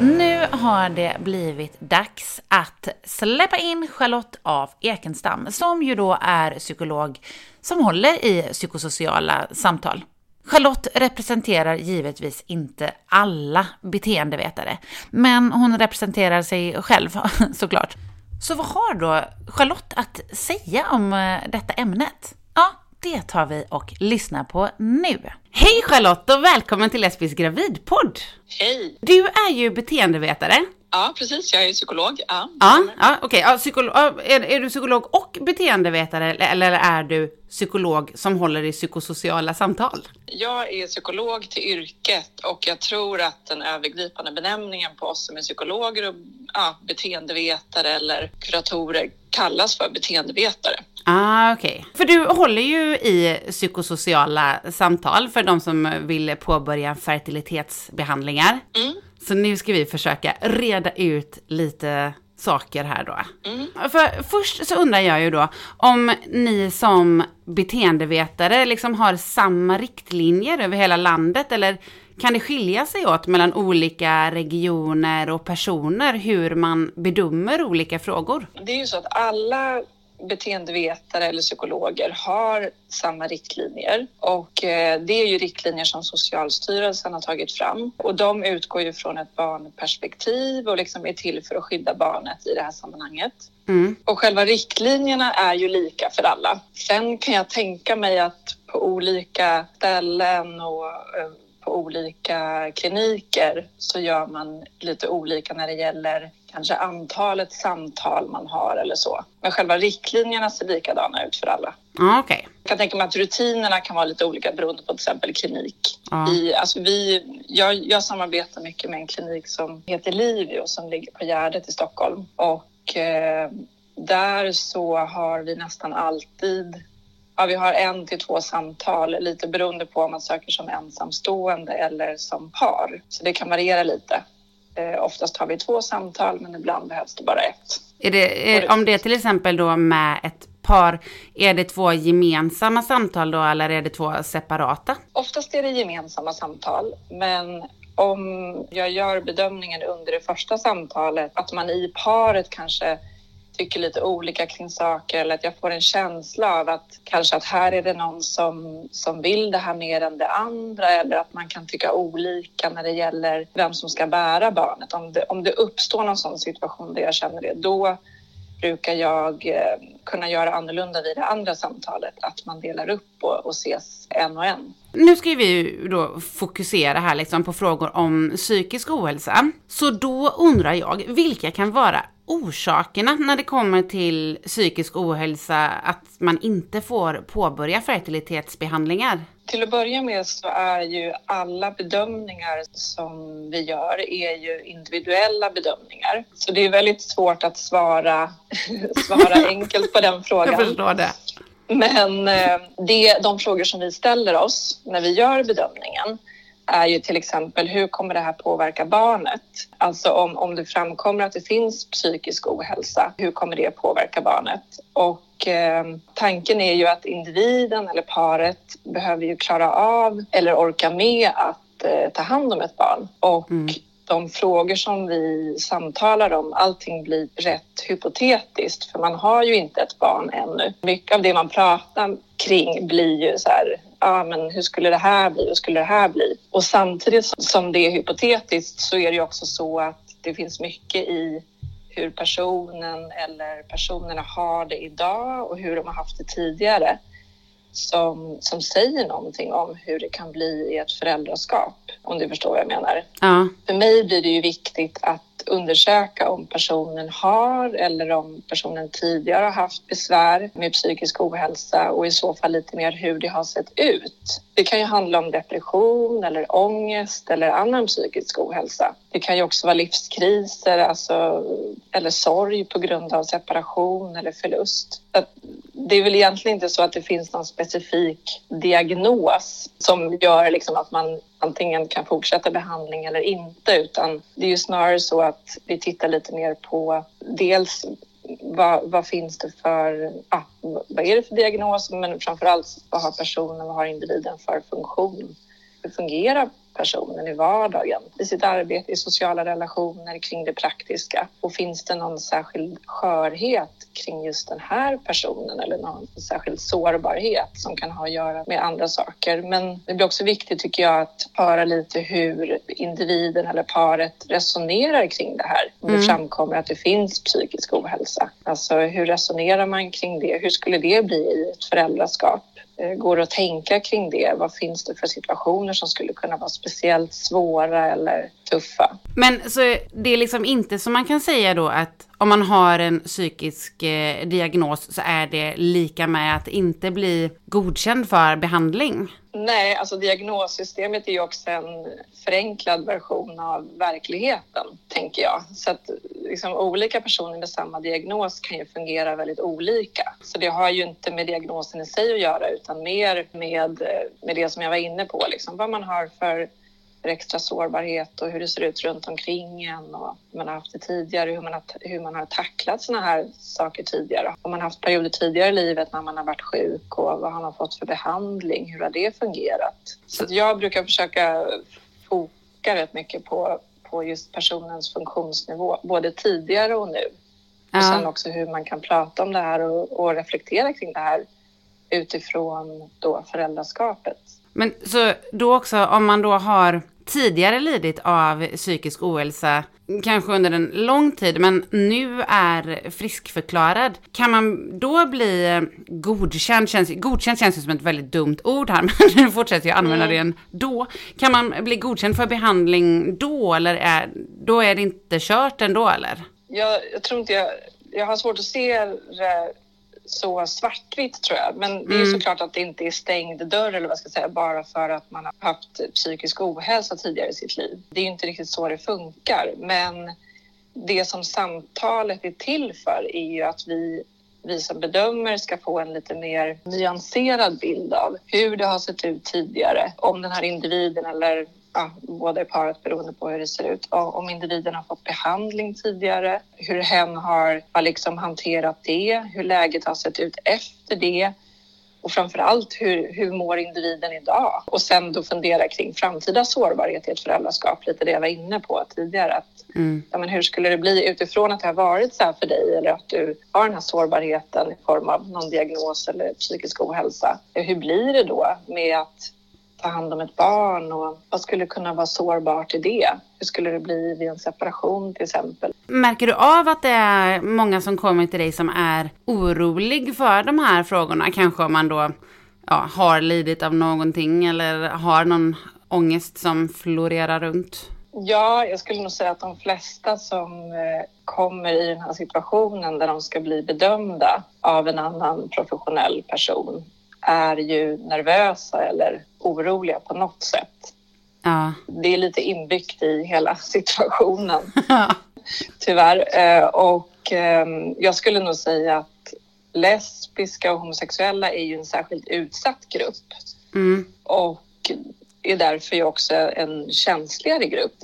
Nu har det blivit dags att släppa in Charlotte af Ekenstam, som ju då är psykolog som håller i psykosociala samtal. Charlotte representerar givetvis inte alla beteendevetare, men hon representerar sig själv såklart. Så vad har då Charlotte att säga om eh, detta ämnet? Ja, det tar vi och lyssnar på nu. Hej Charlotte och välkommen till Lesbisk gravidpodd! Hej! Du är ju beteendevetare. Ja, precis. Jag är psykolog. Ja, ja, ja okej. Okay. Ja, är, är du psykolog och beteendevetare eller är du psykolog som håller i psykosociala samtal? Jag är psykolog till yrket och jag tror att den övergripande benämningen på oss som är psykologer och ja, beteendevetare eller kuratorer kallas för beteendevetare. Ah, okej. Okay. För du håller ju i psykosociala samtal för de som vill påbörja fertilitetsbehandlingar. Mm. Så nu ska vi försöka reda ut lite saker här då. Mm. För först så undrar jag ju då om ni som beteendevetare liksom har samma riktlinjer över hela landet eller kan det skilja sig åt mellan olika regioner och personer hur man bedömer olika frågor? Det är ju så att alla beteendevetare eller psykologer har samma riktlinjer och eh, det är ju riktlinjer som Socialstyrelsen har tagit fram och de utgår ju från ett barnperspektiv och liksom är till för att skydda barnet i det här sammanhanget. Mm. Och själva riktlinjerna är ju lika för alla. Sen kan jag tänka mig att på olika ställen och eh, på olika kliniker så gör man lite olika när det gäller kanske antalet samtal man har eller så. Men själva riktlinjerna ser likadana ut för alla. Ah, okay. Jag kan tänka mig att rutinerna kan vara lite olika beroende på till exempel klinik. Ah. I, alltså vi, jag, jag samarbetar mycket med en klinik som heter Livio som ligger på Gärdet i Stockholm. Och eh, där så har vi nästan alltid Ja, vi har en till två samtal, lite beroende på om man söker som ensamstående eller som par. Så det kan variera lite. Eh, oftast har vi två samtal, men ibland behövs det bara ett. Det, är, om det är till exempel då med ett par, är det två gemensamma samtal då eller är det två separata? Oftast är det gemensamma samtal, men om jag gör bedömningen under det första samtalet att man i paret kanske tycker lite olika kring saker eller att jag får en känsla av att kanske att här är det någon som, som vill det här mer än det andra eller att man kan tycka olika när det gäller vem som ska bära barnet. Om det, om det uppstår någon sån situation där jag känner det, då brukar jag eh, kunna göra annorlunda vid det andra samtalet. Att man delar upp och, och ses en och en. Nu ska vi ju då fokusera här liksom på frågor om psykisk ohälsa. Så då undrar jag, vilka kan vara orsakerna när det kommer till psykisk ohälsa att man inte får påbörja fertilitetsbehandlingar? Till att börja med så är ju alla bedömningar som vi gör är ju individuella bedömningar. Så det är väldigt svårt att svara, svara enkelt på den frågan. Jag förstår det. Men eh, det, de frågor som vi ställer oss när vi gör bedömningen är ju till exempel hur kommer det här påverka barnet? Alltså om, om det framkommer att det finns psykisk ohälsa, hur kommer det påverka barnet? Och eh, tanken är ju att individen eller paret behöver ju klara av eller orka med att eh, ta hand om ett barn. Och mm de frågor som vi samtalar om, allting blir rätt hypotetiskt för man har ju inte ett barn ännu. Mycket av det man pratar kring blir ju så här, ja men hur skulle det här bli, hur skulle det här bli? Och samtidigt som det är hypotetiskt så är det ju också så att det finns mycket i hur personen eller personerna har det idag och hur de har haft det tidigare som, som säger någonting om hur det kan bli i ett föräldraskap, om du förstår vad jag menar. Ja. För mig blir det ju viktigt att undersöka om personen har eller om personen tidigare har haft besvär med psykisk ohälsa och i så fall lite mer hur det har sett ut. Det kan ju handla om depression eller ångest eller annan psykisk ohälsa. Det kan ju också vara livskriser alltså, eller sorg på grund av separation eller förlust det är väl egentligen inte så att det finns någon specifik diagnos som gör liksom att man antingen kan fortsätta behandling eller inte utan det är ju snarare så att vi tittar lite mer på dels vad, vad finns det för, ah, vad är det för diagnos men framför allt vad har personen, vad har individen för funktion? Hur fungerar personen i vardagen, i sitt arbete, i sociala relationer, kring det praktiska. Och finns det någon särskild skörhet kring just den här personen eller någon särskild sårbarhet som kan ha att göra med andra saker. Men det blir också viktigt tycker jag att höra lite hur individen eller paret resonerar kring det här. Om det mm. framkommer att det finns psykisk ohälsa. Alltså hur resonerar man kring det? Hur skulle det bli i ett föräldraskap? Går går att tänka kring det? Vad finns det för situationer som skulle kunna vara speciellt svåra eller tuffa? Men så det är liksom inte som man kan säga då att om man har en psykisk eh, diagnos så är det lika med att inte bli godkänd för behandling? Nej, alltså diagnossystemet är ju också en förenklad version av verkligheten, tänker jag. Så att liksom, olika personer med samma diagnos kan ju fungera väldigt olika. Så det har ju inte med diagnosen i sig att göra utan mer med, med det som jag var inne på, liksom, vad man har för för extra sårbarhet och hur det ser ut runt omkring en och hur man har haft det tidigare, hur man har, hur man har tacklat såna här saker tidigare. Om man har haft perioder tidigare i livet när man har varit sjuk och vad har man fått för behandling? Hur har det fungerat? Så jag brukar försöka foka rätt mycket på, på just personens funktionsnivå, både tidigare och nu. Ja. Och sen också hur man kan prata om det här och, och reflektera kring det här utifrån då föräldraskapet. Men så då också om man då har tidigare lidit av psykisk ohälsa, kanske under en lång tid, men nu är friskförklarad. Kan man då bli godkänd? Känns, godkänd känns som ett väldigt dumt ord här, men nu fortsätter jag använda mm. det ändå. Kan man bli godkänd för behandling då, eller är, då är det inte kört ändå, eller? Jag, jag tror inte jag... Jag har svårt att se det så svartvitt tror jag. Men det är mm. såklart att det inte är stängd dörr eller vad ska jag säga bara för att man har haft psykisk ohälsa tidigare i sitt liv. Det är ju inte riktigt så det funkar. Men det som samtalet är till för är ju att vi vi som bedömer ska få en lite mer nyanserad bild av hur det har sett ut tidigare, om den här individen eller ja, båda i paret beroende på hur det ser ut. Om individen har fått behandling tidigare, hur hen har, har liksom hanterat det, hur läget har sett ut efter det och framför allt hur, hur mår individen idag? Och sen då fundera kring framtida sårbarhet i ett föräldraskap, lite det jag var inne på tidigare. Att, mm. ja, men hur skulle det bli utifrån att det har varit så här för dig eller att du har den här sårbarheten i form av någon diagnos eller psykisk ohälsa? Hur blir det då med att ta hand om ett barn och vad skulle kunna vara sårbart i det? Hur skulle det bli vid en separation till exempel? Märker du av att det är många som kommer till dig som är orolig för de här frågorna? Kanske om man då ja, har lidit av någonting eller har någon ångest som florerar runt? Ja, jag skulle nog säga att de flesta som eh, kommer i den här situationen där de ska bli bedömda av en annan professionell person är ju nervösa eller oroliga på något sätt. Ja. Det är lite inbyggt i hela situationen, tyvärr. Eh, och ehm, jag skulle nog säga att lesbiska och homosexuella är ju en särskilt utsatt grupp. Mm. Och är därför ju också en känsligare grupp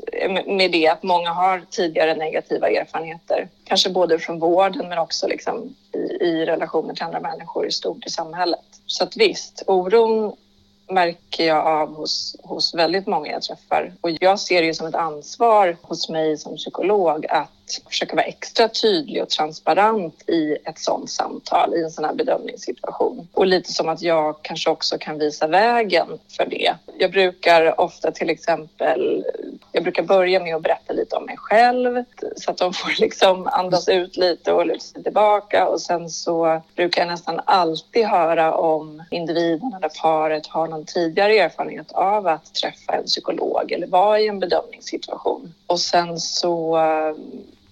med det att många har tidigare negativa erfarenheter. Kanske både från vården men också liksom i, i relationer till andra människor i stort i samhället. Så att visst, oron märker jag av hos, hos väldigt många jag träffar. Och jag ser det som ett ansvar hos mig som psykolog att försöka vara extra tydlig och transparent i ett sådant samtal, i en sån här bedömningssituation. Och lite som att jag kanske också kan visa vägen för det. Jag brukar ofta till exempel, jag brukar börja med att berätta lite om mig själv så att de får liksom andas ut lite och luta sig tillbaka och sen så brukar jag nästan alltid höra om individen eller paret har någon tidigare erfarenhet av att träffa en psykolog eller vara i en bedömningssituation. Och sen så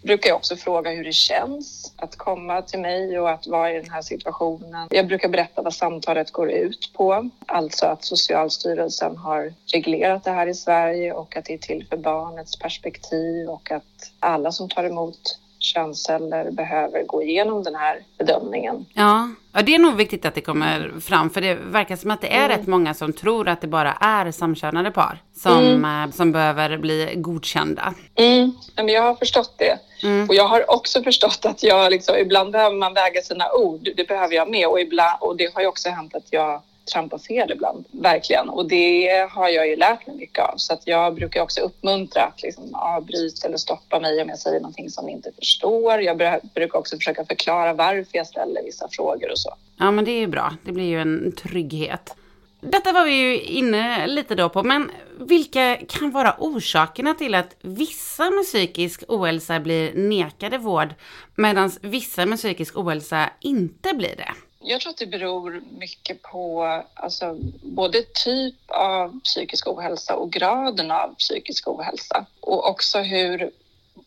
brukar jag också fråga hur det känns att komma till mig och att vara i den här situationen. Jag brukar berätta vad samtalet går ut på, alltså att Socialstyrelsen har reglerat det här i Sverige och att det är till för barnets perspektiv och att alla som tar emot könsceller behöver gå igenom den här bedömningen. Ja, ja det är nog viktigt att det kommer fram för det verkar som att det är mm. rätt många som tror att det bara är samkönade par som, mm. Eh, som behöver bli godkända. Mm. Men jag har förstått det. Mm. Och jag har också förstått att jag liksom, ibland behöver man väga sina ord. Det behöver jag med och, ibland, och det har ju också hänt att jag trampa fel ibland, verkligen. Och det har jag ju lärt mig mycket av. Så att jag brukar också uppmuntra att liksom avbryta eller stoppa mig om jag säger någonting som ni inte förstår. Jag brukar också försöka förklara varför jag ställer vissa frågor och så. Ja, men det är ju bra. Det blir ju en trygghet. Detta var vi ju inne lite då på, men vilka kan vara orsakerna till att vissa med psykisk ohälsa blir nekade vård medan vissa med psykisk ohälsa inte blir det? Jag tror att det beror mycket på alltså, både typ av psykisk ohälsa och graden av psykisk ohälsa och också hur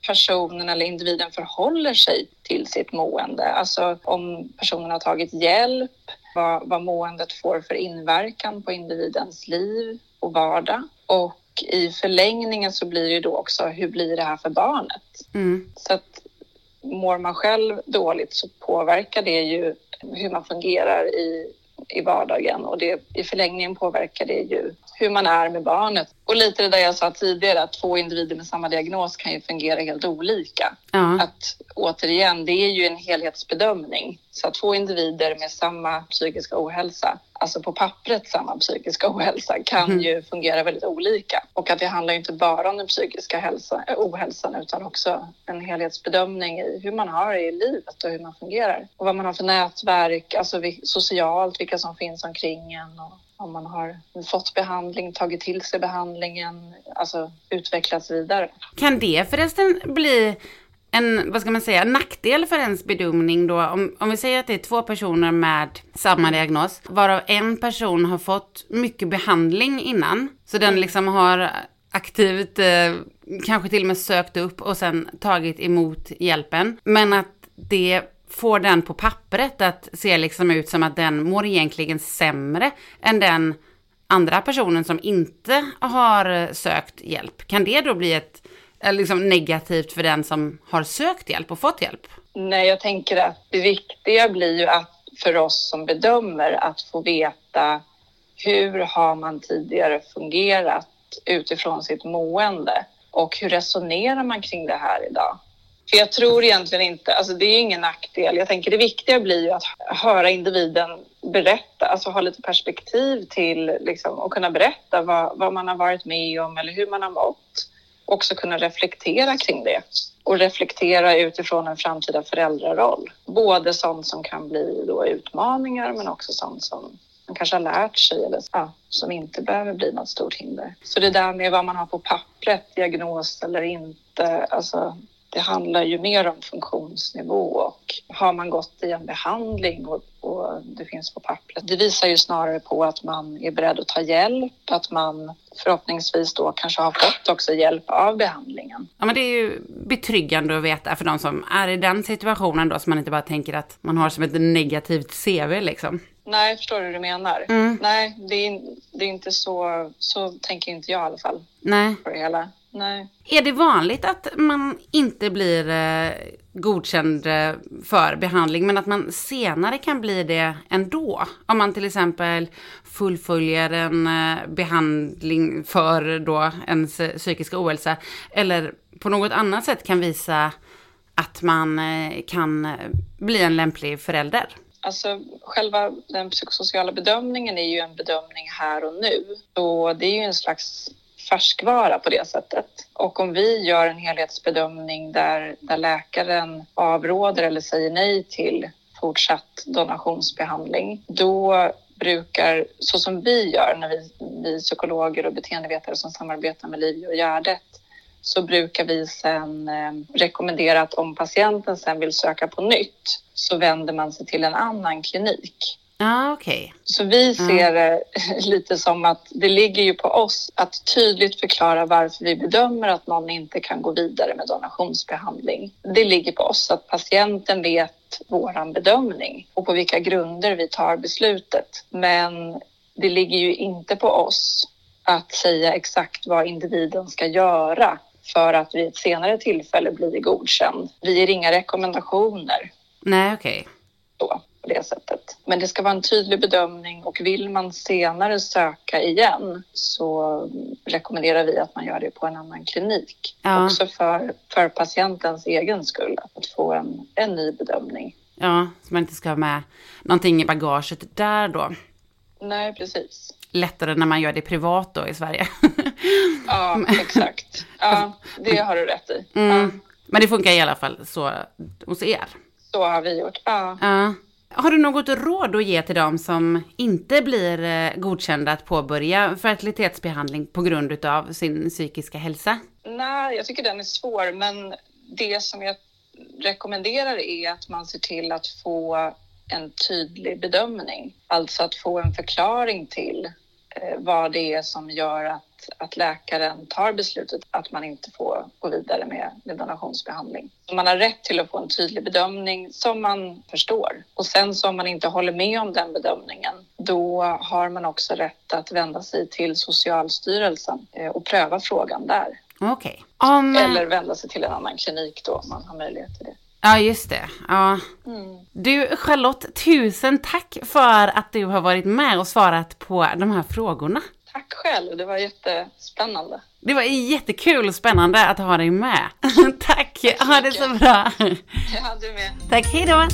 personen eller individen förhåller sig till sitt mående. Alltså om personen har tagit hjälp, vad, vad måendet får för inverkan på individens liv och vardag. Och i förlängningen så blir det då också, hur blir det här för barnet? Mm. Så att mår man själv dåligt så påverkar det ju hur man fungerar i, i vardagen och det, i förlängningen påverkar det ju hur man är med barnet. Och lite det där jag sa tidigare, att två individer med samma diagnos kan ju fungera helt olika. Ja. Att återigen, det är ju en helhetsbedömning. Så att två individer med samma psykiska ohälsa, alltså på pappret samma psykiska ohälsa, kan mm. ju fungera väldigt olika. Och att det handlar inte bara om den psykiska hälsa, eh, ohälsan utan också en helhetsbedömning i hur man har det i livet och hur man fungerar. Och vad man har för nätverk, alltså socialt, vilka som finns omkring en och om man har fått behandling, tagit till sig behandlingen, alltså utvecklats vidare. Kan det förresten bli en, vad ska man säga, nackdel för ens bedömning då? Om, om vi säger att det är två personer med samma diagnos, varav en person har fått mycket behandling innan, så den liksom har aktivt eh, kanske till och med sökt upp och sen tagit emot hjälpen. Men att det får den på pappret att se liksom ut som att den mår egentligen sämre än den andra personen som inte har sökt hjälp. Kan det då bli ett eller liksom negativt för den som har sökt hjälp och fått hjälp? Nej, jag tänker att det viktiga blir ju att för oss som bedömer att få veta hur har man tidigare fungerat utifrån sitt mående och hur resonerar man kring det här idag? För jag tror egentligen inte, alltså det är ingen nackdel. Jag tänker det viktiga blir ju att höra individen berätta, alltså ha lite perspektiv till liksom, och kunna berätta vad, vad man har varit med om eller hur man har mått. Också kunna reflektera kring det och reflektera utifrån en framtida föräldraroll. Både sånt som kan bli då utmaningar men också sånt som man kanske har lärt sig eller ja, som inte behöver bli något stort hinder. Så det där med vad man har på pappret, diagnos eller inte, alltså det handlar ju mer om funktionsnivå och har man gått i en behandling och, och, det finns på pappret. Det visar ju snarare på att man är beredd att ta hjälp, att man förhoppningsvis då kanske har fått också hjälp av behandlingen. Ja men det är ju betryggande att veta för de som är i den situationen då så man inte bara tänker att man har som ett negativt CV liksom. Nej, jag förstår hur du menar. Mm. Nej, det är, det är inte så, så tänker inte jag i alla fall. Nej. På det hela. Nej. Är det vanligt att man inte blir eh, godkänd eh, för behandling, men att man senare kan bli det ändå? Om man till exempel fullföljer en eh, behandling för då ens psykiska ohälsa, eller på något annat sätt kan visa att man eh, kan bli en lämplig förälder? Alltså själva den psykosociala bedömningen är ju en bedömning här och nu. Så det är ju en slags färskvara på det sättet. Och om vi gör en helhetsbedömning där, där läkaren avråder eller säger nej till fortsatt donationsbehandling, då brukar, så som vi gör när vi, vi psykologer och beteendevetare som samarbetar med Livio och Gärdet, så brukar vi sen eh, rekommendera att om patienten sen vill söka på nytt så vänder man sig till en annan klinik. Ah, okej. Okay. Så vi ser det lite som att det ligger ju på oss att tydligt förklara varför vi bedömer att någon inte kan gå vidare med donationsbehandling. Det ligger på oss att patienten vet våran bedömning och på vilka grunder vi tar beslutet. Men det ligger ju inte på oss att säga exakt vad individen ska göra för att vid ett senare tillfälle bli godkänd. Vi ger inga rekommendationer. Nej, okej. Okay. På det sättet. Men det ska vara en tydlig bedömning och vill man senare söka igen så rekommenderar vi att man gör det på en annan klinik. Ja. Också för, för patientens egen skull, att få en, en ny bedömning. Ja, så man inte ska ha med någonting i bagaget där då. Nej, precis lättare när man gör det privat då i Sverige. ja, exakt. Ja, det har du rätt i. Mm. Ja. Men det funkar i alla fall så hos er. Så har vi gjort, ja. ja. Har du något råd att ge till dem som inte blir eh, godkända att påbörja fertilitetsbehandling på grund av sin psykiska hälsa? Nej, jag tycker den är svår, men det som jag rekommenderar är att man ser till att få en tydlig bedömning. Alltså att få en förklaring till eh, vad det är som gör att, att läkaren tar beslutet att man inte får gå vidare med, med donationsbehandling. Man har rätt till att få en tydlig bedömning som man förstår. Och sen så om man inte håller med om den bedömningen, då har man också rätt att vända sig till Socialstyrelsen eh, och pröva frågan där. Okay. Um... Eller vända sig till en annan klinik då om man har möjlighet till det. Ja, just det. Ja. Mm. Du, Charlotte, tusen tack för att du har varit med och svarat på de här frågorna. Själv, det var jättespännande. Det var jättekul och spännande att ha dig med. tack, tack ha det så bra. Ja, du med. Tack, hej då.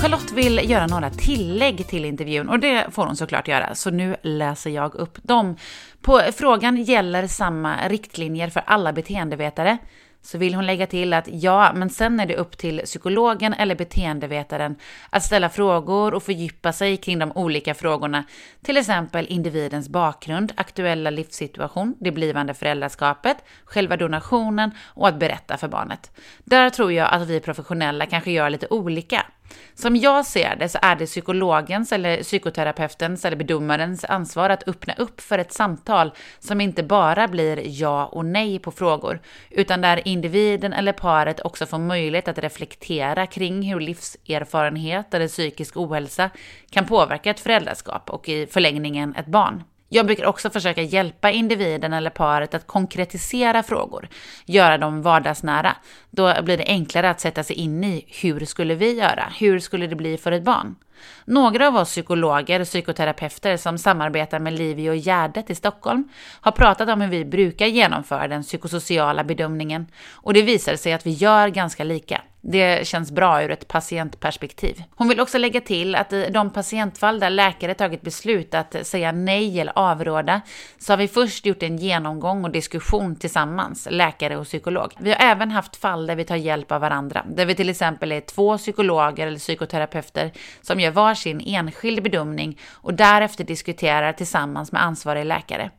Charlotte vill göra några tillägg till intervjun och det får hon såklart göra, så nu läser jag upp dem. På frågan gäller samma riktlinjer för alla beteendevetare så vill hon lägga till att ja, men sen är det upp till psykologen eller beteendevetaren att ställa frågor och fördjupa sig kring de olika frågorna, till exempel individens bakgrund, aktuella livssituation, det blivande föräldraskapet, själva donationen och att berätta för barnet. Där tror jag att vi professionella kanske gör lite olika. Som jag ser det så är det psykologens eller psykoterapeutens eller bedömarens ansvar att öppna upp för ett samtal som inte bara blir ja och nej på frågor, utan där individen eller paret också får möjlighet att reflektera kring hur livserfarenhet eller psykisk ohälsa kan påverka ett föräldraskap och i förlängningen ett barn. Jag brukar också försöka hjälpa individen eller paret att konkretisera frågor, göra dem vardagsnära. Då blir det enklare att sätta sig in i hur skulle vi göra? Hur skulle det bli för ett barn? Några av oss psykologer och psykoterapeuter som samarbetar med Livio och Gärdet i Stockholm har pratat om hur vi brukar genomföra den psykosociala bedömningen och det visar sig att vi gör ganska lika. Det känns bra ur ett patientperspektiv. Hon vill också lägga till att i de patientfall där läkare tagit beslut att säga nej eller avråda så har vi först gjort en genomgång och diskussion tillsammans, läkare och psykolog. Vi har även haft fall där vi tar hjälp av varandra, där vi till exempel är två psykologer eller psykoterapeuter som gör varsin enskild bedömning och därefter diskuterar tillsammans med ansvarig läkare.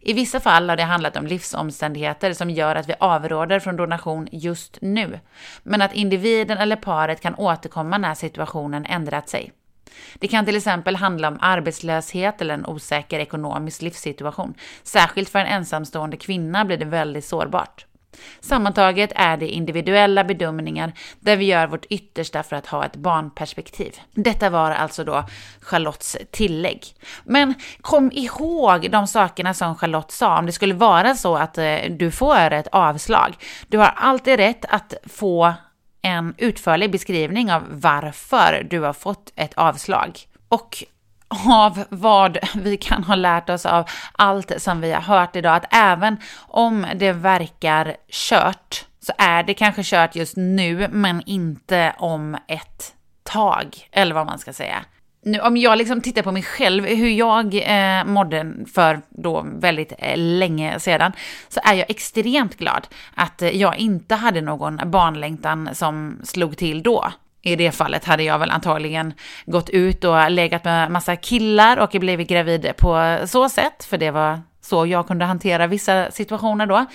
I vissa fall har det handlat om livsomständigheter som gör att vi avråder från donation just nu, men att individen eller paret kan återkomma när situationen ändrat sig. Det kan till exempel handla om arbetslöshet eller en osäker ekonomisk livssituation. Särskilt för en ensamstående kvinna blir det väldigt sårbart. Sammantaget är det individuella bedömningar där vi gör vårt yttersta för att ha ett barnperspektiv. Detta var alltså då Charlottes tillägg. Men kom ihåg de sakerna som Charlotte sa, om det skulle vara så att eh, du får ett avslag. Du har alltid rätt att få en utförlig beskrivning av varför du har fått ett avslag. Och av vad vi kan ha lärt oss av allt som vi har hört idag, att även om det verkar kört så är det kanske kört just nu, men inte om ett tag, eller vad man ska säga. Nu, om jag liksom tittar på mig själv, hur jag eh, mådde för då väldigt eh, länge sedan, så är jag extremt glad att eh, jag inte hade någon barnlängtan som slog till då. I det fallet hade jag väl antagligen gått ut och legat med massa killar och blivit gravid på så sätt, för det var så jag kunde hantera vissa situationer då.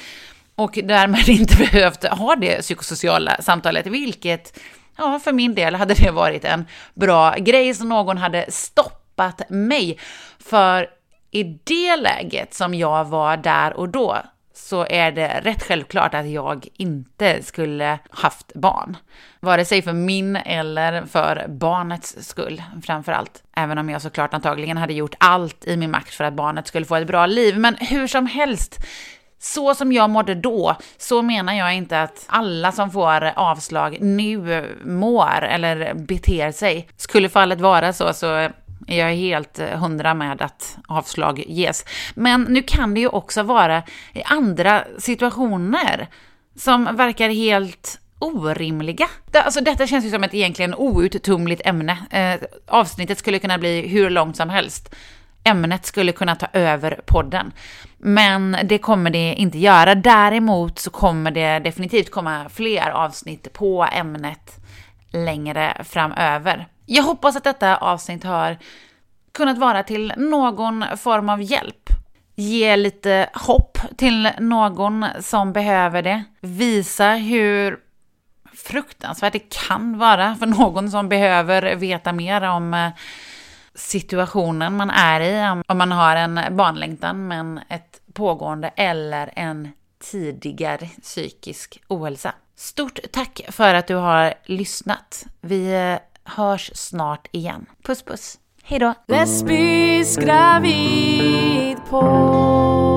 Och därmed inte behövt ha det psykosociala samtalet, vilket, ja, för min del hade det varit en bra grej så någon hade stoppat mig. För i det läget som jag var där och då så är det rätt självklart att jag inte skulle haft barn. Vare sig för min eller för barnets skull framför allt. Även om jag såklart antagligen hade gjort allt i min makt för att barnet skulle få ett bra liv. Men hur som helst, så som jag mådde då, så menar jag inte att alla som får avslag nu mår eller beter sig. Skulle fallet vara så, så jag är helt eh, hundra med att avslag ges. Men nu kan det ju också vara i andra situationer som verkar helt orimliga. Alltså detta känns ju som ett egentligen outtumligt ämne. Eh, avsnittet skulle kunna bli hur långt som helst. Ämnet skulle kunna ta över podden. Men det kommer det inte göra. Däremot så kommer det definitivt komma fler avsnitt på ämnet längre framöver. Jag hoppas att detta avsnitt har kunnat vara till någon form av hjälp. Ge lite hopp till någon som behöver det. Visa hur fruktansvärt det kan vara för någon som behöver veta mer om eh, situationen man är i. Om man har en barnlängtan men ett pågående eller en tidigare psykisk ohälsa. Stort tack för att du har lyssnat. Vi eh, hörs snart igen. Puss puss! Hej då! Lesbisk gravid på